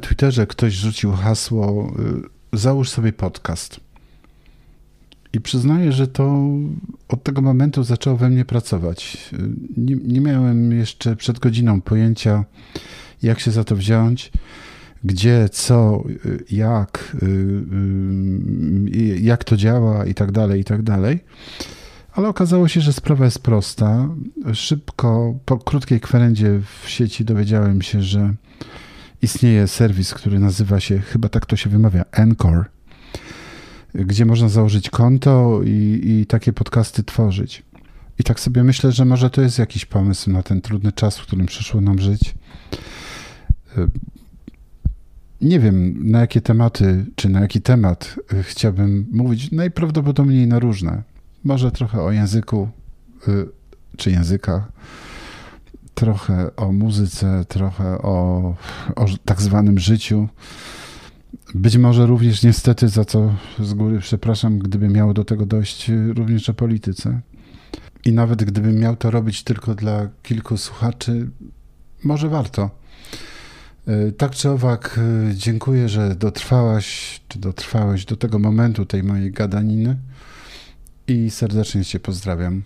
Twitterze ktoś rzucił hasło: y, załóż sobie podcast. I przyznaję, że to od tego momentu zaczęło we mnie pracować. Y, nie, nie miałem jeszcze przed godziną pojęcia, jak się za to wziąć, gdzie, co, y, jak, jak to działa i tak dalej, i tak dalej. Ale okazało się, że sprawa jest prosta. Szybko, po krótkiej kwerendzie w sieci dowiedziałem się, że istnieje serwis, który nazywa się, chyba tak to się wymawia, Encore, gdzie można założyć konto i, i takie podcasty tworzyć. I tak sobie myślę, że może to jest jakiś pomysł na ten trudny czas, w którym przyszło nam żyć. Nie wiem, na jakie tematy, czy na jaki temat chciałbym mówić. Najprawdopodobniej na różne. Może trochę o języku, y, czy językach, trochę o muzyce, trochę o, o tak zwanym życiu. Być może również niestety, za co z góry przepraszam, gdyby miało do tego dojść, również o polityce. I nawet gdybym miał to robić tylko dla kilku słuchaczy, może warto. Y, tak czy owak, y, dziękuję, że dotrwałaś, czy dotrwałeś do tego momentu tej mojej gadaniny i serdecznie Cię pozdrawiam.